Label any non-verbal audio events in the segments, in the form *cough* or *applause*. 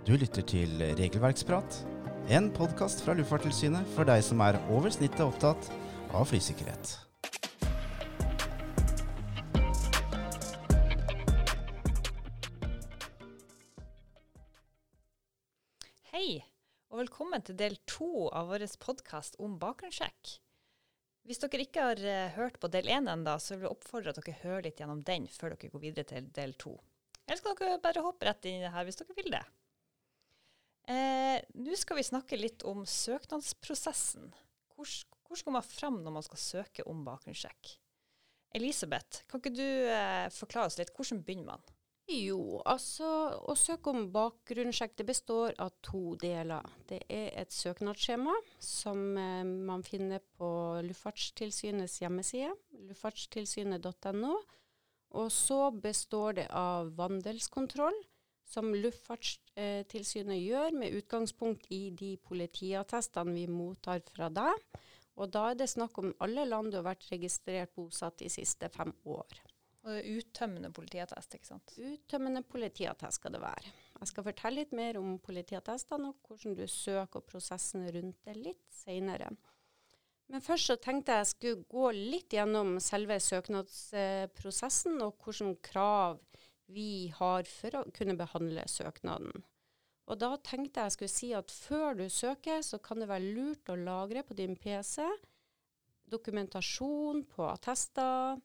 Du lytter til Regelverksprat, en podkast fra Luftfartstilsynet for deg som er over snittet opptatt av flysikkerhet. Hei, og velkommen til del to av vår podkast om bakgrunnssjekk. Hvis dere ikke har eh, hørt på del én ennå, så vil vi oppfordre at dere hører litt gjennom den før dere går videre til del to. Eller skal dere bare hoppe rett inn her hvis dere vil det. Eh, Nå skal vi snakke litt om søknadsprosessen. Hvor, hvor skal man fram når man skal søke om bakgrunnssjekk? Elisabeth, kan ikke du eh, forklare oss litt, hvordan begynner man? Jo, altså å søke om bakgrunnssjekk det består av to deler. Det er et søknadsskjema som eh, man finner på Luftfartstilsynets hjemmeside, luftfartstilsynet.no. Og så består det av vandelskontroll, som Luftfartstilsynet gjør med utgangspunkt i de politiattestene vi mottar fra deg. Og da er det snakk om alle land du har vært registrert bosatt de siste fem år. Og det er uttømmende politiattest, ikke sant? Uttømmende politiattest skal det være. Jeg skal fortelle litt mer om politiattestene og hvordan du søker og prosessen rundt det litt senere. Men først så tenkte jeg jeg skulle gå litt gjennom selve søknadsprosessen og hvilke krav vi har for å kunne behandle søknaden. Og da tenkte jeg skulle si at før du søker, så kan det være lurt å lagre på din PC dokumentasjon på attester,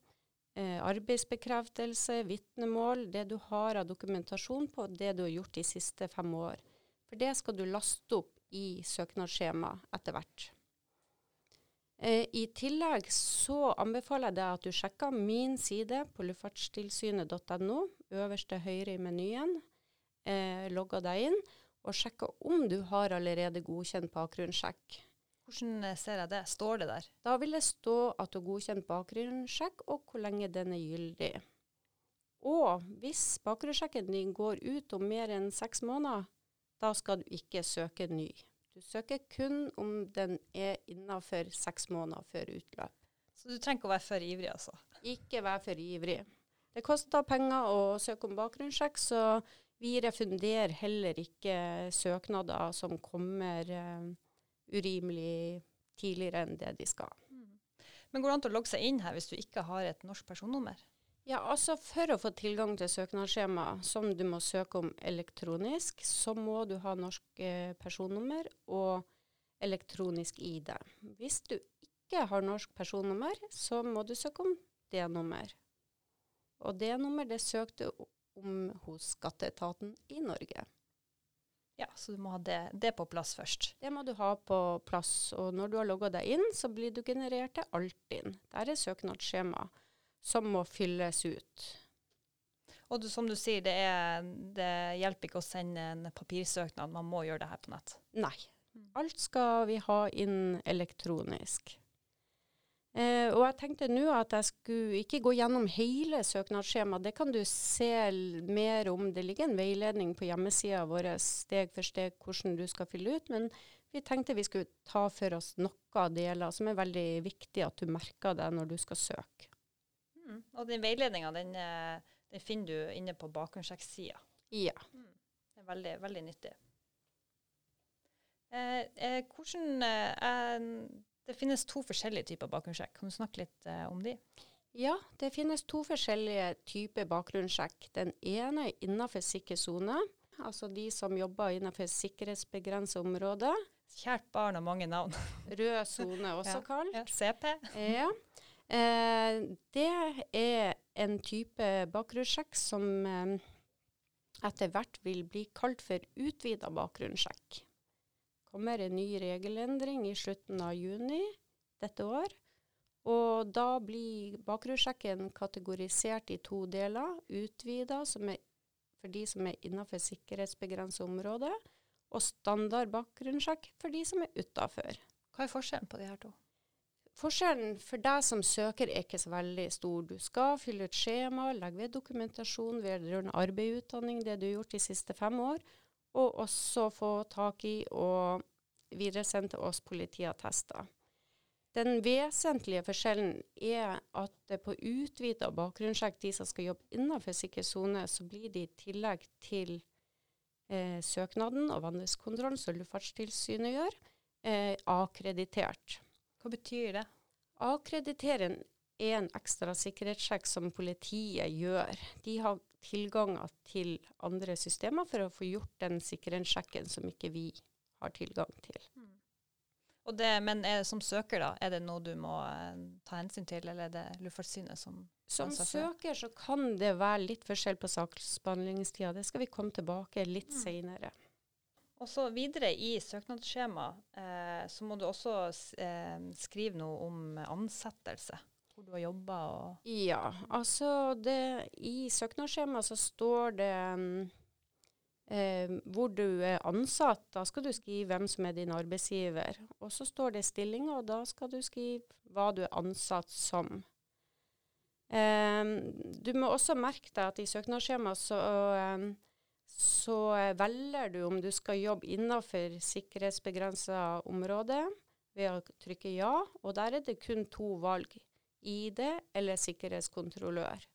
eh, arbeidsbekreftelse, vitnemål, det du har av dokumentasjon på det du har gjort de siste fem år. For det skal du laste opp i søknadsskjema etter hvert. Eh, I tillegg så anbefaler jeg deg at du sjekker min side på luftfartstilsynet.no, øverst til høyre i menyen. Eh, logger deg inn, og sjekker om du har allerede godkjent bakgrunnssjekk. Hvordan eh, ser jeg det? Står det der? Da vil det stå at du har godkjent bakgrunnssjekk, og hvor lenge den er gyldig. Og hvis bakgrunnssjekken din går ut om mer enn seks måneder, da skal du ikke søke ny. Du søker kun om den er innafor seks måneder før utløp. Så du trenger ikke å være for ivrig, altså? Ikke være for ivrig. Det koster penger å søke om bakgrunnssjekk, så vi refunderer heller ikke søknader som kommer uh, urimelig tidligere enn det de skal. Men går det an å logge seg inn her hvis du ikke har et norsk personnummer? Ja, altså For å få tilgang til søknadsskjema som du må søke om elektronisk, så må du ha norsk eh, personnummer og elektronisk ID. Hvis du ikke har norsk personnummer, så må du søke om D-nummer. Og det nummer det søkte om hos skatteetaten i Norge. Ja, så du må ha det, det på plass først. Det må du ha på plass. Og når du har logga deg inn, så blir du generert til Altinn. Der er søknadsskjema som må fylles ut. Og du, som du sier, det, er, det hjelper ikke å sende en papirsøknad, man må gjøre det her på nett. Nei. Alt skal vi ha inn elektronisk. Eh, og jeg tenkte nå at jeg skulle ikke gå gjennom hele søknadsskjemaet. Det kan du se mer om. Det ligger en veiledning på hjemmesida vår steg for steg hvordan du skal fylle ut. Men vi tenkte vi skulle ta for oss noen deler som er veldig viktig at du merker deg når du skal søke. Mm. Og den veiledninga den, eh, den, finner du inne på bakgrunnssjekksida. Ja. Mm. Det er veldig, veldig nyttig. Eh, eh, hvordan eh, Det finnes to forskjellige typer bakgrunnssjekk. Kan du snakke litt eh, om de? Ja, det finnes to forskjellige typer bakgrunnssjekk. Den ene er innenfor sikker sone, altså de som jobber innenfor sikkerhetsbegrenset område. Kjært barn har mange navn. *laughs* Rød sone også Ja, kalt. Ja, CP. Ja. Eh, det er en type bakgrunnssjekk som eh, etter hvert vil bli kalt for utvida bakgrunnssjekk. Kommer en ny regelendring i slutten av juni dette år. Og da blir bakgrunnssjekken kategorisert i to deler. Utvida for de som er innenfor sikkerhetsbegrenset område, og standard bakgrunnssjekk for de som er utafor. Hva er forskjellen på de her to? Forskjellen for deg som søker er ikke så veldig stor. Du skal fylle ut skjema, legge ved dokumentasjon vedrørende arbeid og utdanning, det du har gjort de siste fem år, og også få tak i og videresende til oss politiattester. Den vesentlige forskjellen er at på utvida bakgrunnssjekk, de som skal jobbe innenfor sikker sone, så blir det i tillegg til eh, søknaden og vandelskontrollen som Luftfartstilsynet gjør, eh, akkreditert. Hva betyr det? Akkreditering er en ekstra sikkerhetssjekk som politiet gjør. De har tilgang til andre systemer for å få gjort den sikkerhetssjekken som ikke vi har tilgang til. Det, men er det som søker, da, er det noe du må eh, ta hensyn til, eller er det Luftfartssynet som Som søker så kan det være litt forskjell på saksbehandlingstida. Det skal vi komme tilbake litt Mm. seinere. Og så videre i søknadsskjemaet eh, så må du også eh, skrive noe om ansettelse. Hvor du har jobba og Ja, altså det, I søknadsskjemaet så står det eh, hvor du er ansatt. Da skal du skrive hvem som er din arbeidsgiver. Og så står det stillinga, og da skal du skrive hva du er ansatt som. Eh, du må også merke deg at i søknadsskjemaet så, eh, så velger du om du skal jobbe innenfor sikkerhetsbegrensa område ved å trykke ja, og der er det kun to valg. ID eller sikkerhetskontrollør.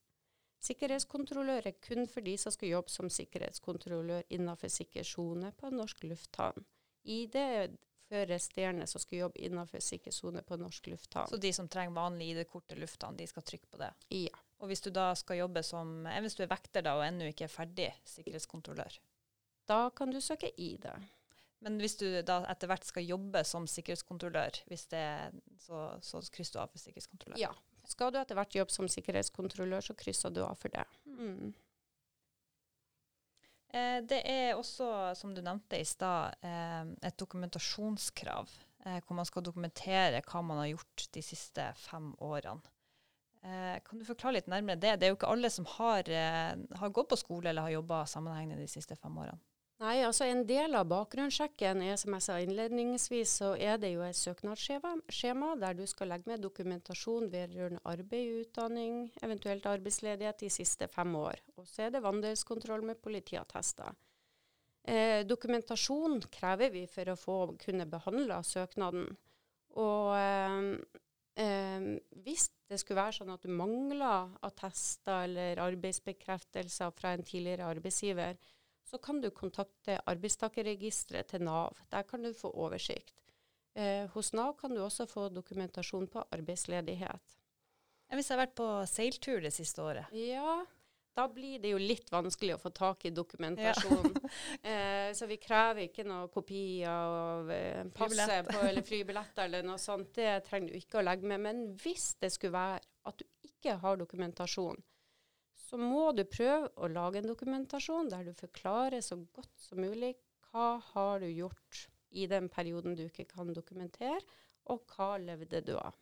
Sikkerhetskontrollør er kun for de som skal jobbe som sikkerhetskontrollør innenfor sikker sone på en norsk lufthavn. ID er for resterende som skal jobbe innenfor sikker sone på en norsk lufthavn. Så de som trenger vanlig ID-kort til lufthavn, de skal trykke på det. Ja. Og hvis du da skal jobbe som eh, Hvis du er vekter da og ennå ikke er ferdig sikkerhetskontrollør. Da kan du søke ID. Men hvis du da etter hvert skal jobbe som sikkerhetskontrollør, det, så, så krysser du av for sikkerhetskontrollør. Ja. Skal du etter hvert jobbe som sikkerhetskontrollør, så krysser du av for det. Mm. Eh, det er også, som du nevnte i stad, eh, et dokumentasjonskrav. Eh, hvor man skal dokumentere hva man har gjort de siste fem årene. Eh, kan du forklare litt nærmere det? Det er jo ikke alle som har, eh, har gått på skole eller har jobba sammenhengende de siste fem årene. Nei, altså en del av bakgrunnssjekken er, som jeg sa innledningsvis, så er det jo et søknadsskjema der du skal legge med dokumentasjon vedrørende arbeid, utdanning, eventuelt arbeidsledighet de siste fem år. Og så er det vandelskontroll med politiattester. Eh, dokumentasjon krever vi for å få kunne behandle søknaden. Og eh, eh, hvis det skulle være sånn at du mangler attester eller arbeidsbekreftelser fra en tidligere arbeidsgiver, så kan du kontakte arbeidstakerregisteret til Nav. Der kan du få oversikt. Eh, hos Nav kan du også få dokumentasjon på arbeidsledighet. Hvis jeg har vært på seiltur det siste året. Ja, da blir det jo litt vanskelig å få tak i dokumentasjon. *laughs* eh, så vi krever ikke noe kopi av eh, passet på, eller flybilletter eller noe sånt. Det trenger du ikke å legge med. Men hvis det skulle være at du ikke har dokumentasjon, så må du prøve å lage en dokumentasjon der du forklarer så godt som mulig hva har du gjort i den perioden du ikke kan dokumentere, og hva levde du av.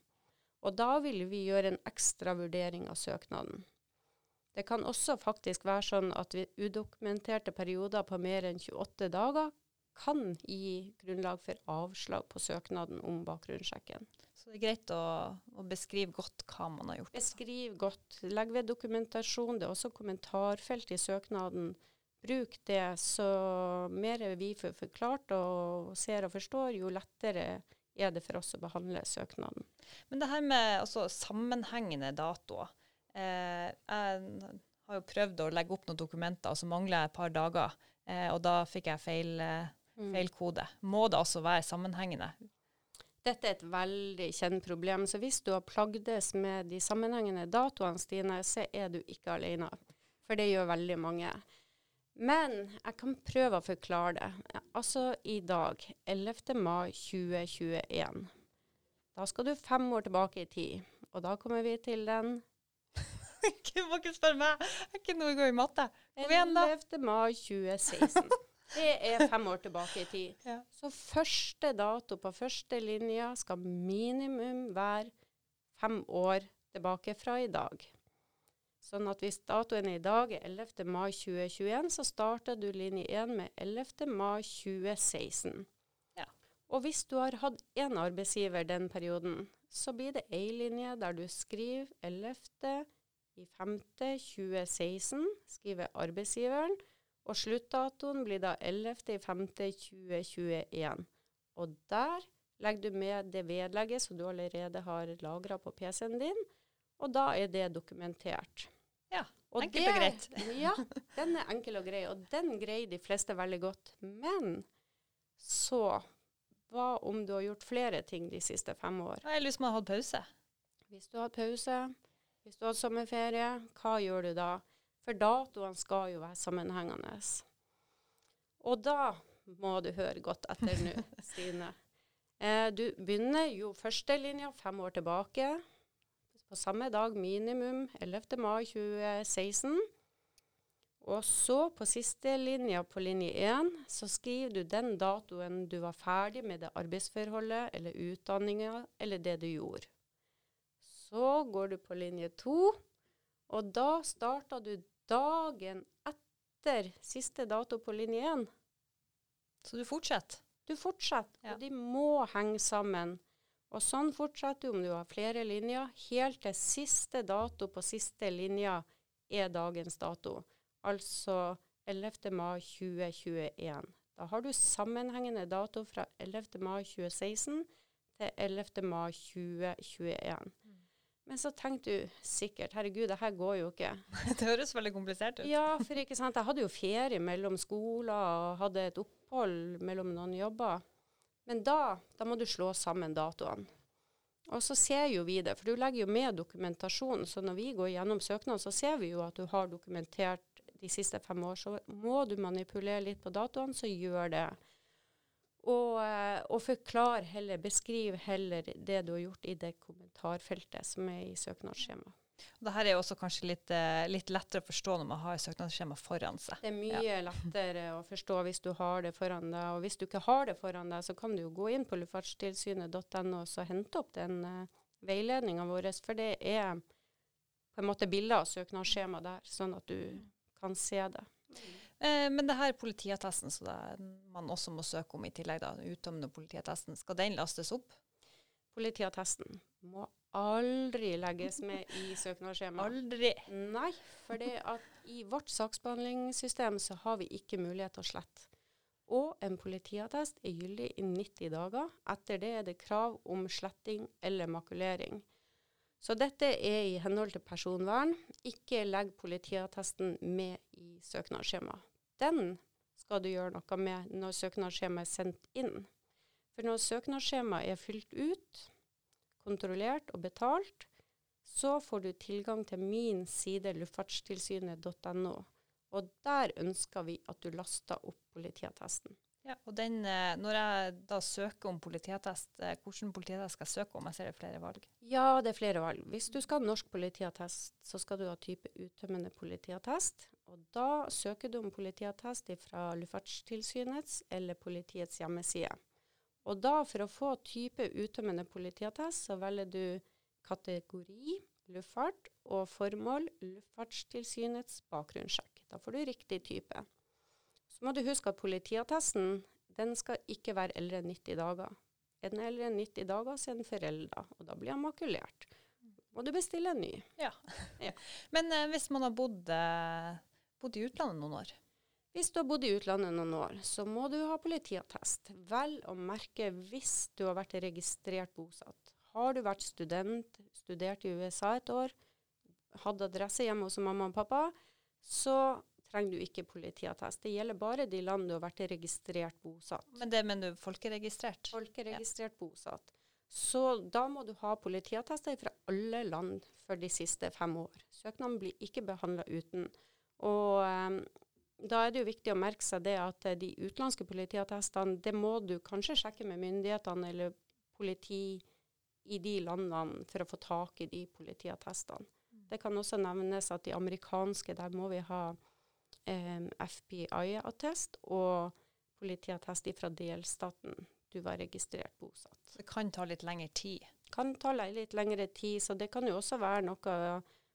Og da vil vi gjøre en ekstra vurdering av søknaden. Det kan også faktisk være sånn at vi udokumenterte perioder på mer enn 28 dager kan gi grunnlag for avslag på søknaden om bakgrunnssjekken. Så det er greit å, å beskrive godt hva man har gjort. Beskriv godt. Legg ved dokumentasjon. Det er også kommentarfelt i søknaden. Bruk det, så mer vi får forklart og ser og forstår, jo lettere er det for oss å behandle søknaden. Men det her med altså, sammenhengende datoer. Eh, jeg har jo prøvd å legge opp noen dokumenter, og så mangler jeg et par dager. Eh, og da fikk jeg feil, eh, Mm. feil kode. Må det altså være sammenhengende? Dette er et veldig kjent problem, så hvis du har plagdes med de sammenhengende datoene Stine, så er du ikke alene. For det gjør veldig mange. Men jeg kan prøve å forklare det. Altså i dag, 11. mai 2021, da skal du fem år tilbake i tid. Og da kommer vi til den *laughs* Du må ikke spørre meg! Jeg er ikke noe god i matte. Kom igjen, da. 11. mai 2016. Det er fem år tilbake i tid. Ja. Så første dato på første linja skal minimum være fem år tilbake fra i dag. Sånn at hvis datoen i dag er 11. mai 2021, så starter du linje 1 med 11. mai 2016. Ja. Og hvis du har hatt én arbeidsgiver den perioden, så blir det ei linje der du skriver 11. i 5. 2016, skriver arbeidsgiveren, og sluttdatoen blir da 11. i 5. 2021. Og der legger du med det vedlegget som du allerede har lagra på PC-en din, og da er det dokumentert. Ja, Og enkelt og greit. *laughs* Ja, den er enkel og grei, og den greier de fleste veldig godt. Men så, hva om du har gjort flere ting de siste fem år? Jeg har lyst til å ha hatt pause. Hvis du har hatt pause, hvis du har hatt sommerferie, hva gjør du da? For datoene skal jo være sammenhengende. Og da må du høre godt etter nå, *laughs* Stine. Eh, du begynner jo førstelinja fem år tilbake. På samme dag minimum 11. mai 2016. Og så på siste linja på linje 1 så skriver du den datoen du var ferdig med det arbeidsforholdet eller utdanninga eller det du gjorde. Så går du på linje 2, og da starter du dagen etter siste dato på linje 1. Så du fortsetter. Du fortsetter, Ja. og de må henge sammen. Og sånn fortsetter du om du har flere linjer, helt til siste dato på siste linja er dagens dato. Altså 11. mai 2021. Da har du sammenhengende dato fra 11. mai 2016 til 11. mai 2021. Men så tenkte du sikkert herregud, det her går jo ikke. *laughs* Det høres veldig komplisert ut. Ja, for ikke sant, jeg hadde jo ferie mellom skoler og hadde et opphold mellom noen jobber. Men da, da må du slå sammen datoene. Og så ser jo vi det, for du legger jo med dokumentasjon. Så når vi går gjennom søknaden, så ser vi jo at du har dokumentert de siste fem år. Så må du manipulere litt på datoene, så gjør det. Og, eh, og forklar heller, beskriv heller det du har gjort i det kommentarfeltet som er i søknadsskjemaet. Dette er jo også kanskje litt, eh, litt lettere å forstå når man har søknadsskjema foran seg. Det er mye lettere å forstå hvis du har det foran deg. Og hvis du ikke har det foran deg, så kan du jo gå inn på luftfartstilsynet.no og hente opp den uh, veiledninga vår. For det er på en måte bilder av søknadsskjema der, sånn at du kan se det. Eh, men det her politiattesten som man også må søke om i tillegg, da, den uttømmende politiattesten, skal den lastes opp? Politiattesten må aldri legges med i søknadsskjemaet. Aldri. Nei, for i vårt saksbehandlingssystem så har vi ikke mulighet til å slette. Og en politiattest er gyldig i 90 dager. Etter det er det krav om sletting eller makulering. Så dette er i henhold til personvern. Ikke legg politiattesten med i søknadsskjemaet. Den skal du gjøre noe med når søknadsskjemaet er sendt inn. For når søknadsskjemaet er fylt ut, kontrollert og betalt, så får du tilgang til min side luftfartstilsynet.no. Og der ønsker vi at du laster opp politiattesten. Ja, og den, eh, når jeg da søker om politiattest, hvordan hvilken politiattest skal jeg søke om? Jeg ser det er flere valg. Ja, det er flere valg. Hvis du skal ha norsk politiattest, så skal du ha type uttømmende politiattest. Og da søker du om politiattest fra Luftfartstilsynets eller politiets hjemmeside. Og da, for å få type uttømmende politiattest, så velger du kategori luftfart og formål Luftfartstilsynets bakgrunnssjekk. Da får du riktig type. Så må du huske at politiattesten den skal ikke være eldre enn 90 dager. Er den eldre enn 90 dager, så er den forelda, og da blir den makulert. Må du bestille en ny. Ja. Ja. *laughs* Men eh, hvis man har bodd, eh, bodd i utlandet noen år, Hvis du har bodd i utlandet noen år, så må du ha politiattest. Vel å merke hvis du har vært registrert bosatt. Har du vært student, studert i USA et år, hatt adresse hjemme hos mamma og pappa, så trenger du ikke politiattest. Det gjelder bare de land du har vært registrert bosatt. men det mener du folkeregistrert? Folkeregistrert bosatt. Så da må du ha politiattester fra alle land for de siste fem år. Søknaden blir ikke behandla uten. Og um, da er det jo viktig å merke seg det at eh, de utenlandske politiattestene, det må du kanskje sjekke med myndighetene eller politi i de landene for å få tak i de politiattestene. Det kan også nevnes at de amerikanske, der må vi ha um, FBI-attest og politiattest fra delstaten du var registrert bosatt. Det kan ta litt lengre tid. Kan ta litt lengre tid, så det kan jo også være noe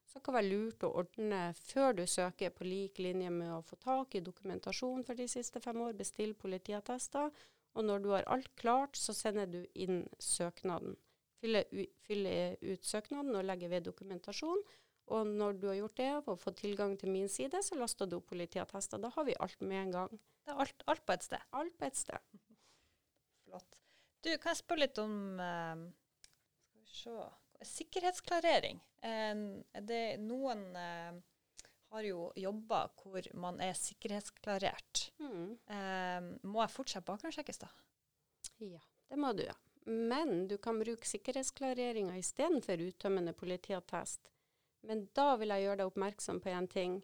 som kan være lurt å ordne før du søker, på lik linje med å få tak i dokumentasjon for de siste fem år, bestill politiattester, og når du har alt klart, så sender du inn søknaden. Fyller, fyller ut søknaden og legger ved dokumentasjon, og når du har gjort det og fått tilgang til min side, så laster du opp politiattester. Da har vi alt med en gang. Det er alt, alt på et sted. Alt på et sted. *laughs* Flott. Du, kan jeg spørre litt om uh, Skal vi se Sikkerhetsklarering. Eh, det noen eh, har jo jobber hvor man er sikkerhetsklarert. Mm. Eh, må jeg fortsatt bakgrunnssjekkes da? Ja, det må du. ja. Men du kan bruke sikkerhetsklareringa istedenfor uttømmende politiattest. Men da vil jeg gjøre deg oppmerksom på en ting.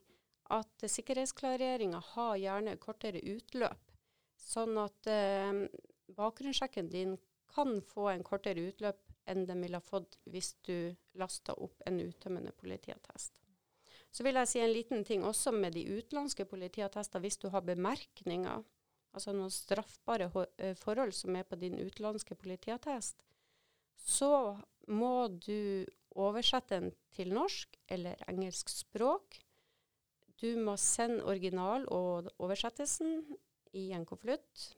At sikkerhetsklareringa har gjerne kortere utløp. Sånn at eh, bakgrunnssjekken din kan få en kortere utløp enn de ville ha fått hvis du lasta opp en uttømmende politiattest. Så vil jeg si en liten ting også med de utenlandske politiattester. Hvis du har bemerkninger, altså noen straffbare eh, forhold som er på din utenlandske politiattest, så må du oversette den til norsk eller engelsk språk. Du må sende original og oversettelsen i en konvolutt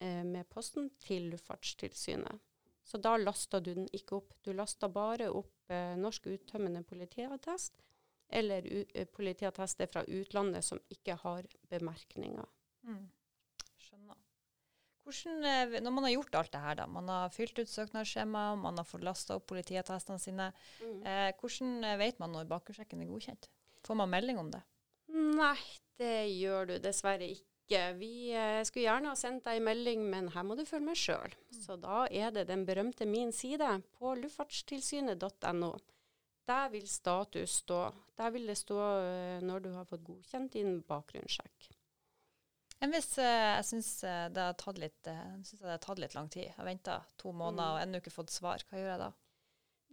eh, med posten til Luftfartstilsynet. Så da lasta du den ikke opp. Du lasta bare opp eh, norsk uttømmende politiattest eller uh, politiattester fra utlandet som ikke har bemerkninger. Mm. Skjønner. Hvordan, eh, når man har gjort alt det her, da, man har fylt ut søknadsskjema, man har fått lasta opp politiattestene sine, mm. eh, hvordan eh, vet man når bakgrunnssjekken er godkjent? Får man melding om det? Nei, det gjør du dessverre ikke ikke. Vi eh, skulle gjerne ha sendt deg en melding, men her må du følge med sjøl. Mm. Så da er det den berømte min side på luftfartstilsynet.no. Der vil status stå. Der vil det stå uh, når du har fått godkjent din bakgrunnssjekk. Men hvis uh, jeg syns det, det har tatt litt lang tid, jeg har venta to måneder mm. og ennå ikke fått svar, hva gjør jeg da?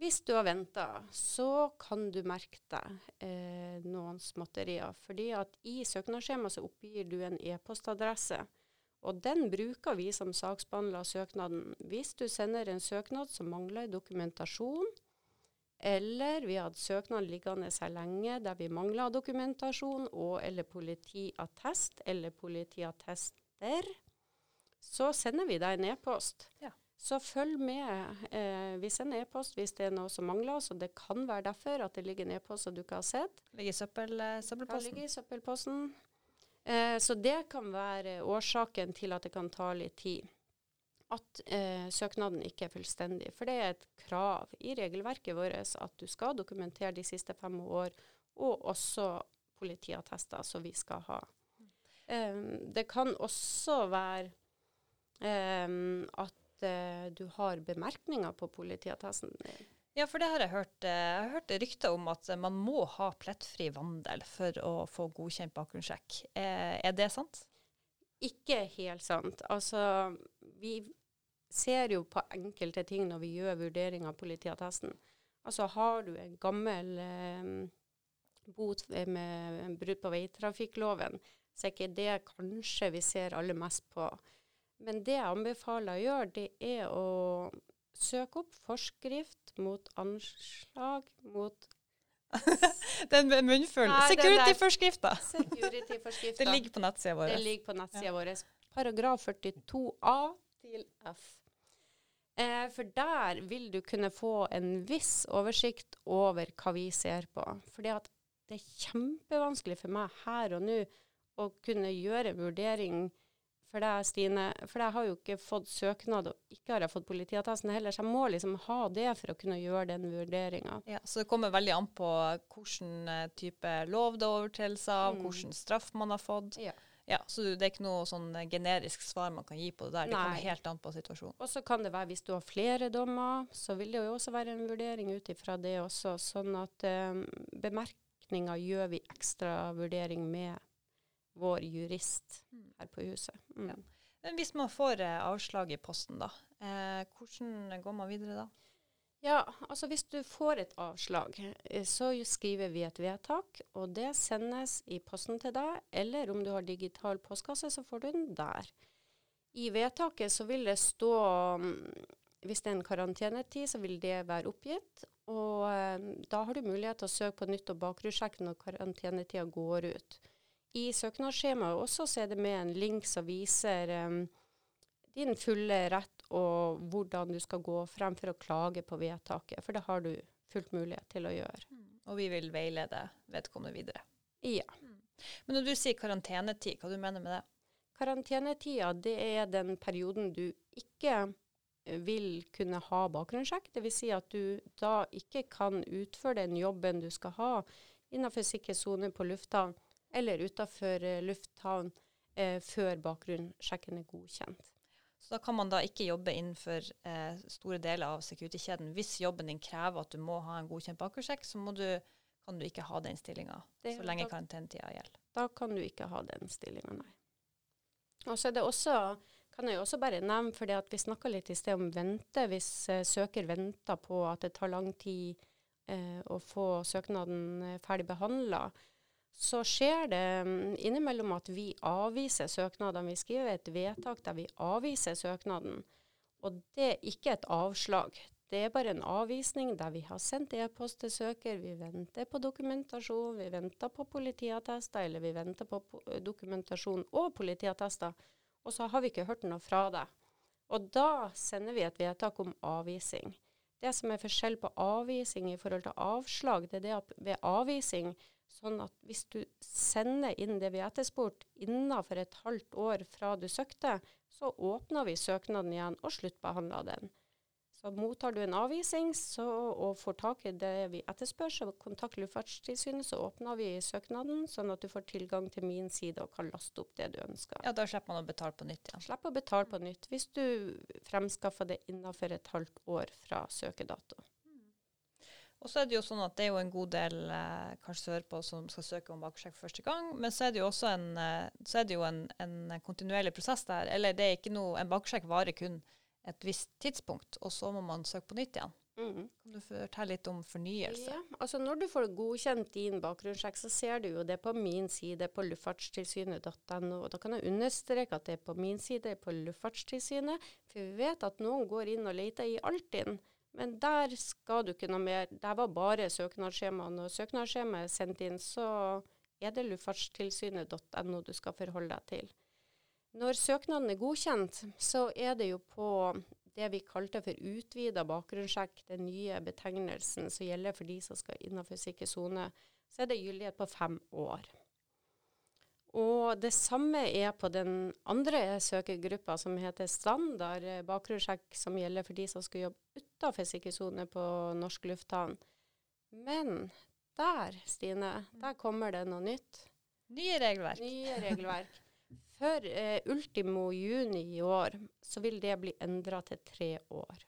Hvis du har venta, så kan du merke deg eh, noen småtterier. Fordi at i søknadsskjemaet så oppgir du en e-postadresse. Og den bruker vi som saksbehandler av søknaden. Hvis du sender en søknad som mangler dokumentasjon, eller vi har hatt søknaden liggende her lenge der vi mangler dokumentasjon og eller politiattest eller politiattester, så sender vi deg en e-post. Ja. Så følg med. Eh, hvis en e-post hvis det er noe som mangler. Så det kan være derfor at det ligger en e-post som du ikke har sett. Ligger i søppel, eh, søppelposten. Kan ligge i søppelposten. Eh, så det kan være årsaken til at det kan ta litt tid. At eh, søknaden ikke er fullstendig. For det er et krav i regelverket vårt at du skal dokumentere de siste fem år, og også politiattester som vi skal ha. Eh, det kan også være eh, at uh, du har bemerkninger på politiattesten. Ja, for det har jeg hørt. Eh, jeg har hørt rykter om at man må ha plettfri vandel for å få godkjent bakgrunnssjekk. Er, er det sant? Ikke helt sant. Altså, vi ser jo på enkelte ting når vi gjør vurdering av politiattesten. Altså, har du en gammel eh, bot med brudd på veitrafikkloven, så er ikke det kanskje vi ser aller mest på. Men det jeg anbefaler å gjøre, det er å søke opp forskrift mot anslag mot *laughs* Den munnfull. Security-forskrifta. Security *laughs* det ligger på nettsida vår. Det ligger på nettsida ja. vår. Paragraf 42a til F. Eh, for der vil du kunne få en viss oversikt over hva vi ser på. For det er kjempevanskelig for meg her og nå å kunne gjøre en vurdering for deg, Stine. For jeg har jo ikke fått søknad, og ikke har jeg fått politiattesten heller. Så jeg må liksom ha det for å kunne gjøre den vurderinga. Ja, så det kommer veldig an på hvilken eh, type lov det er overtredelse av, mm. hvilken straff man har fått. Ja. Ja, Så det er ikke noe sånn generisk svar man kan gi på det der. Det Nei. kommer helt an på situasjonen. Og så kan det være, hvis du har flere dommer, så vil det jo også være en vurdering ut ifra det også. Sånn at um, bemerkninger gjør vi ekstra vurdering med vår jurist mm. her på huset. Mm. Ja. Men hvis man får eh, avslag i posten, da, eh, hvordan går man videre da? Ja, altså Hvis du får et avslag, eh, så skriver vi et vedtak, og det sendes i posten til deg. Eller om du har digital postkasse, så får du den der. I vedtaket så vil det stå mm, Hvis det er en karantenetid, så vil det være oppgitt. Og eh, da har du mulighet til å søke på nytt og bakgrunnssjekk når karantenetida går ut. I søknadsskjemaet også så er det med en link som viser um, din fulle rett og hvordan du skal gå frem for å klage på vedtaket. For det har du fullt mulighet til å gjøre. Mm. Og vi vil veilede vedkommende videre. Ja. Mm. Men når du sier karantenetid, hva du mener med det? Karantenetida det er den perioden du ikke eh, vil kunne ha bakgrunnssjekk. Dvs. Si at du da ikke kan utføre den jobben du skal ha innenfor sikker sone på lufthavn eller utenfor eh, lufthavn eh, før bakgrunnssjekken er godkjent. Så da kan man da ikke jobbe innenfor eh, store deler av security-kjeden. Hvis jobben din krever at du må ha en godkjent bakgrunnssjekk, så du, kan du ikke ha den stillinga så lenge karantenetida gjelder. Da kan du ikke ha den stillinga, nei. Og så er det også, kan jeg også bare nevne, for vi snakka litt i sted om vente. Hvis eh, søker venter på at det tar lang tid eh, å få søknaden eh, ferdig behandla, så skjer det mm, innimellom at vi avviser søknadene. Vi skriver et vedtak der vi avviser søknaden. Og det er ikke et avslag. Det er bare en avvisning der vi har sendt e-post til søker, vi venter på dokumentasjon, vi venter på politiattester, eller vi venter på dokumentasjon og politiattester, og så har vi ikke hørt noe fra deg. Og da sender vi et vedtak om avvising. Det som er forskjell på avvising i forhold til avslag, det er det at ved avvising Sånn at hvis du sender inn det vi har etterspurt innenfor et halvt år fra du søkte, så åpner vi søknaden igjen og sluttbehandler den. Så mottar du en avvisning så, og får tak i det vi etterspør, så kontakt Luftfartstilsynet, så åpner vi søknaden, sånn at du får tilgang til min side og kan laste opp det du ønsker. Ja, Da slipper man å betale på nytt igjen. Slipper å betale på nytt hvis du fremskaffer det innenfor et halvt år fra søkedato. Og så er det jo sånn at det er jo en god del eh, kanskje sørpå som skal søke om bakesjekk første gang, men så er det jo også en, eh, så er det jo en, en kontinuerlig prosess der. Eller det er ikke noe, en bakesjekk varer kun et visst tidspunkt, og så må man søke på nytt igjen. Mm. Kan du fortelle litt om fornyelse? Ja, altså Når du får godkjent din bakgrunnssjekk, så ser du jo det på min side på luftfartstilsynet.no. og Da kan jeg understreke at det er på min side på Luftfartstilsynet, for vi vet at noen går inn og leter i Altinn. Men der skal du ikke noe mer. Der var bare søknadsskjema. Når søknadsskjemaet er sendt inn, så er det luftfartstilsynet.no du skal forholde deg til. Når søknaden er godkjent, så er det jo på det vi kalte for utvida bakgrunnssjekk, den nye betegnelsen som gjelder for de som skal innenfor sikker sone, så er det gyldighet på fem år. Og det samme er på den andre søkergruppa, som heter standard bakgrunnssjekk, som gjelder for de som skal jobbe utafor sikkerhetssone på norsk lufthavn. Men der, Stine, der kommer det noe nytt. Nye regelverk. Nye regelverk. Før eh, ultimo juni i år så vil det bli endra til tre år.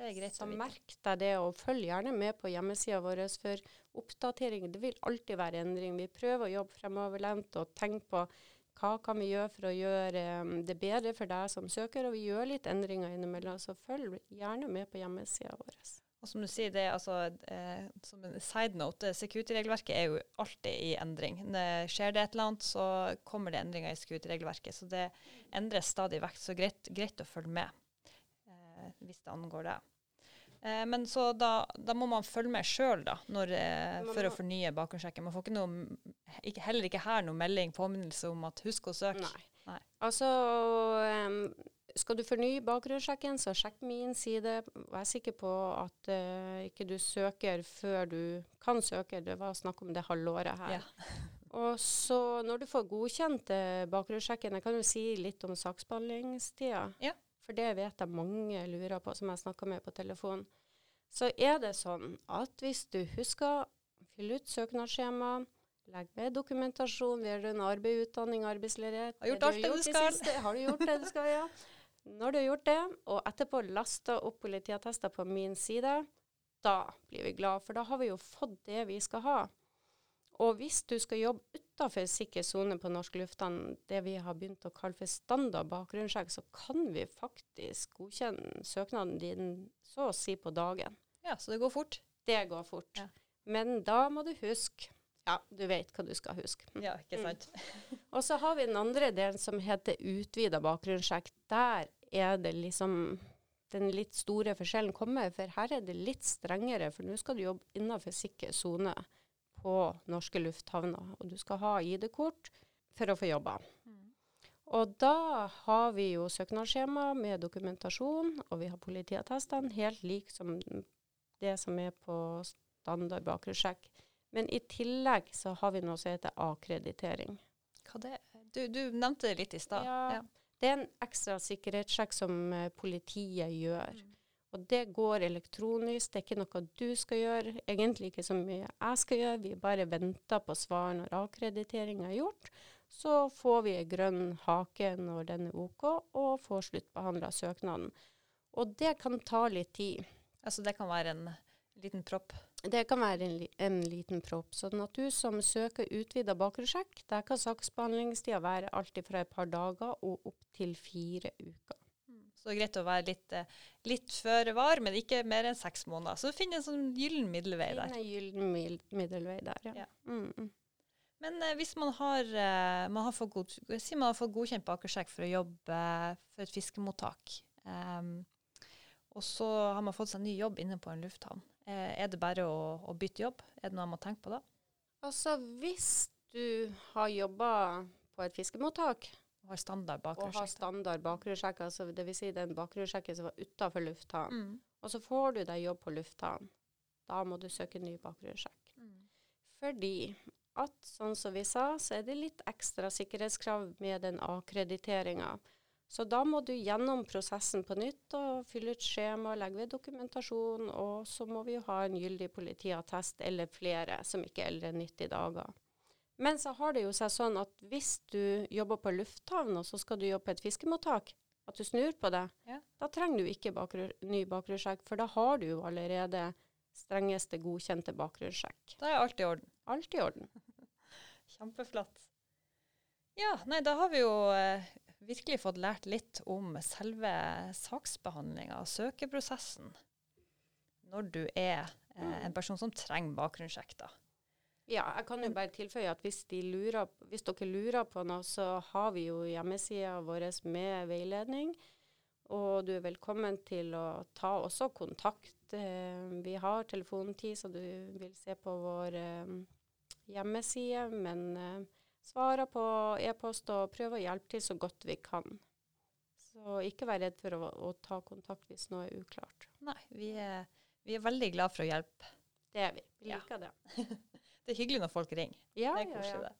Det er greit Så merk deg det, og følg gjerne med på hjemmesida vår for oppdatering. Det vil alltid være endring. Vi prøver å jobbe fremoverlent og tenke på hva kan vi gjøre for å gjøre um, det bedre for deg som søker, og vi gjør litt endringer innimellom. Så følg gjerne med på hjemmesida vår. Og som du sier, det altså, eh, som en side note, security-regelverket er jo alltid i endring. Når skjer det et eller annet, så kommer det endringer i security-regelverket. Så det endres stadig vekk. Så greit, greit å følge med eh, hvis det angår det. Eh, men så da, da, må man følge med sjøl eh, for å fornye bakgrunnssjekken. Man får ikke noe, ikke, heller ikke her noe melding, påminnelse om at husk å søke. Nei. Nei. Altså, um, skal du fornye bakgrunnssjekken, så sjekk min side. Vær sikker på at uh, ikke du søker før du kan søke. Det var snakk om det halvåret her. Ja. *laughs* Og så når du får godkjent uh, bakgrunnssjekken, jeg kan jo si litt om saksbehandlingstida. Ja. For det vet jeg mange lurer på, som jeg snakka med på telefon. Så er det sånn at hvis du husker å fylle ut søknadsskjema, legg med dokumentasjon, en arbeid, utdanning, arbeidsledighet Har gjort alt det du skal. Har du gjort det du skal, ja. Når du har gjort det, og etterpå lasta opp politiattester på min side, da blir vi glad, for da har vi jo fått det vi skal ha. Og hvis du skal jobbe utafor sikker sone på norsk lufthavn, det vi har begynt å kalle for standard bakgrunnssjekk, så kan vi faktisk godkjenne søknaden din så å si på dagen. Ja, så det går fort? Det går fort. Ja. Men da må du huske Ja, du vet hva du skal huske. *laughs* Ja, ikke sant. Mm. Og så har vi den andre delen som heter utvida bakgrunnssjekk. Der er det liksom den litt store forskjellen kommer, for her er det litt strengere, for nå skal du jobbe innenfor sikker sone på norske lufthavner. Og du skal ha ID-kort for å få jobbe. Mm. Og da har vi jo søknadsskjema med dokumentasjon, og vi har politiattestene helt lik som det som er på standard bakgrunnssjekk. Men i tillegg så har vi noe som heter akkreditering. Hva det du, du nevnte det litt i stad. Ja, ja, Det er en ekstra sikkerhetssjekk som uh, politiet gjør. Mm. Og det går elektronisk, det er ikke noe du skal gjøre, egentlig ikke så mye jeg skal gjøre. Vi bare venter på svar når akkreditering er gjort. Så får vi en grønn hake når den er OK, og får sluttbehandla søknaden. Og det kan ta litt tid. Altså det kan være en liten propp? Det kan være en, en liten propp. Sånn at du som søker utvida bakgrunnssjekk, der kan saksbehandlingstida være alt fra et par dager og opp til fire uker. Så det er greit å være litt, eh, litt føre var, men ikke mer enn seks måneder. Så finn en sånn gyllen middelvei der. En gyllen middelvei der, ja. ja. Mm, mm. Men eh, hvis man har, eh, man har, fått god, si man har fått godkjent bakersjekk for å jobbe for et fiskemottak, um, og så har man fått seg ny jobb inne på en lufthavn, eh, er det bare å, å, bytte jobb? Er det noe man må tenke på da? Altså, hvis du har jobba på et fiskemottak har standard bakgrunnssjekk. Og har standard bakgrunnssjekk, altså dvs. Si den bakgrunnssjekken som var utafor lufthavnen. Mm. Og så får du deg jobb på lufthavnen. Da må du søke ny bakgrunnssjekk. Mm. Fordi at, sånn som vi sa, så er det litt ekstra sikkerhetskrav med den akkrediteringa. Så da må du gjennom prosessen på nytt og fylle ut skjema, legge ved dokumentasjon, og så må vi jo ha en gyldig politiattest eller flere som ikke er eldre enn 90 dager. Men så har det jo seg sånn at hvis du jobber på lufthavn, og så skal du jobbe på et fiskemottak, at du snur på det, ja. da trenger du ikke bakgrunn, ny bakgrunnssjekk, for da har du jo allerede strengeste godkjente bakgrunnssjekk. Da er alt i orden. Alt i orden. *laughs* Kjempeflott. Ja, nei, da har vi jo eh, virkelig fått lært litt om selve saksbehandlinga, søkeprosessen, når du er eh, en person som trenger bakgrunnssjekk, da. Ja, jeg kan jo bare tilføye at hvis, de lurer, hvis dere lurer på noe, så har vi jo hjemmesida vår med veiledning. Og du er velkommen til å ta også kontakt. Eh, vi har telefontid, så du vil se på vår eh, hjemmeside. Men eh, svarer på e-post og prøver å hjelpe til så godt vi kan. Så ikke vær redd for å, å ta kontakt hvis noe er uklart. Nei, vi er, vi er veldig glad for å hjelpe. Det er vi. Vi liker ja. det. *laughs* Det er hyggelig når folk ringer. Ja, det er koselig, det.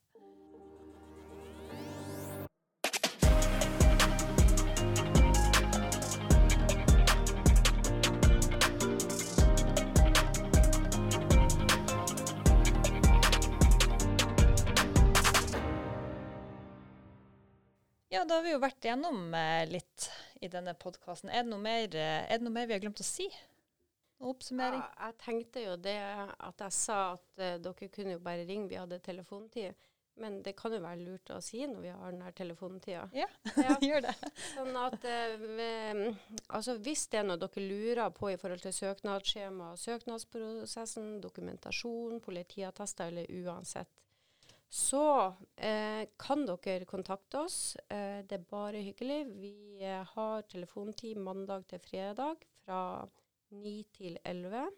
Ja, da har vi jo vært gjennom eh, litt i denne podkasten. Er, er, det noe mer vi har glemt å si? Oppsummering? Ja, jeg tenkte jo det at jeg sa at uh, dere kunne jo bare ringe, vi hadde telefontid. Men det kan jo være lurt å si når vi har den her telefontida. Ja, *laughs* ja. gjør det. Sånn at uh, altså Hvis det er noe dere lurer på i forhold til søknadsskjema, søknadsprosessen, dokumentasjon, politiattester eller uansett, så eh, kan dere kontakte oss. Eh, det er bare hyggelig. Vi eh, har telefontid mandag til fredag fra 9 til 11.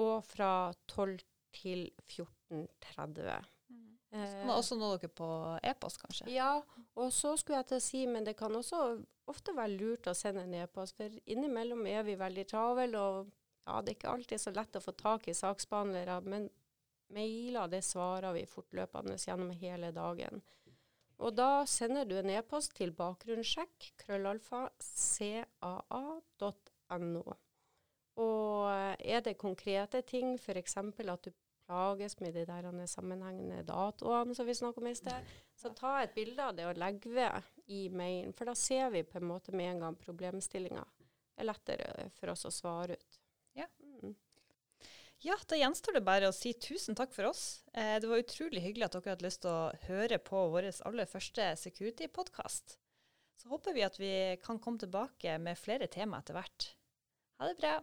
Og fra 12 til 14.30. Mm. Eh, også nå dere på e-post, kanskje? Ja, og så skulle jeg til å si, men det kan også ofte være lurt å sende en e-post, for innimellom er vi veldig travle, og ja, det er ikke alltid så lett å få tak i saksbehandlere, men mailer det svarer vi fortløpende gjennom hele dagen. Og da sender du en e-post til bakgrunnssjekk krøllalfa caa.no. Og er det konkrete ting, f.eks. at du plages med de der sammenhengende datoene som vi snakket om i sted, så ta et bilde av det og legg ved i mailen. For da ser vi på en måte med en gang problemstillinga. Det er lettere for oss å svare ut. Ja. Mm. Ja, da gjenstår det bare å si tusen takk for oss. Eh, det var utrolig hyggelig at dere hadde lyst til å høre på vår aller første Security-podkast. Så håper vi at vi kan komme tilbake med flere tema etter hvert. Ha det bra.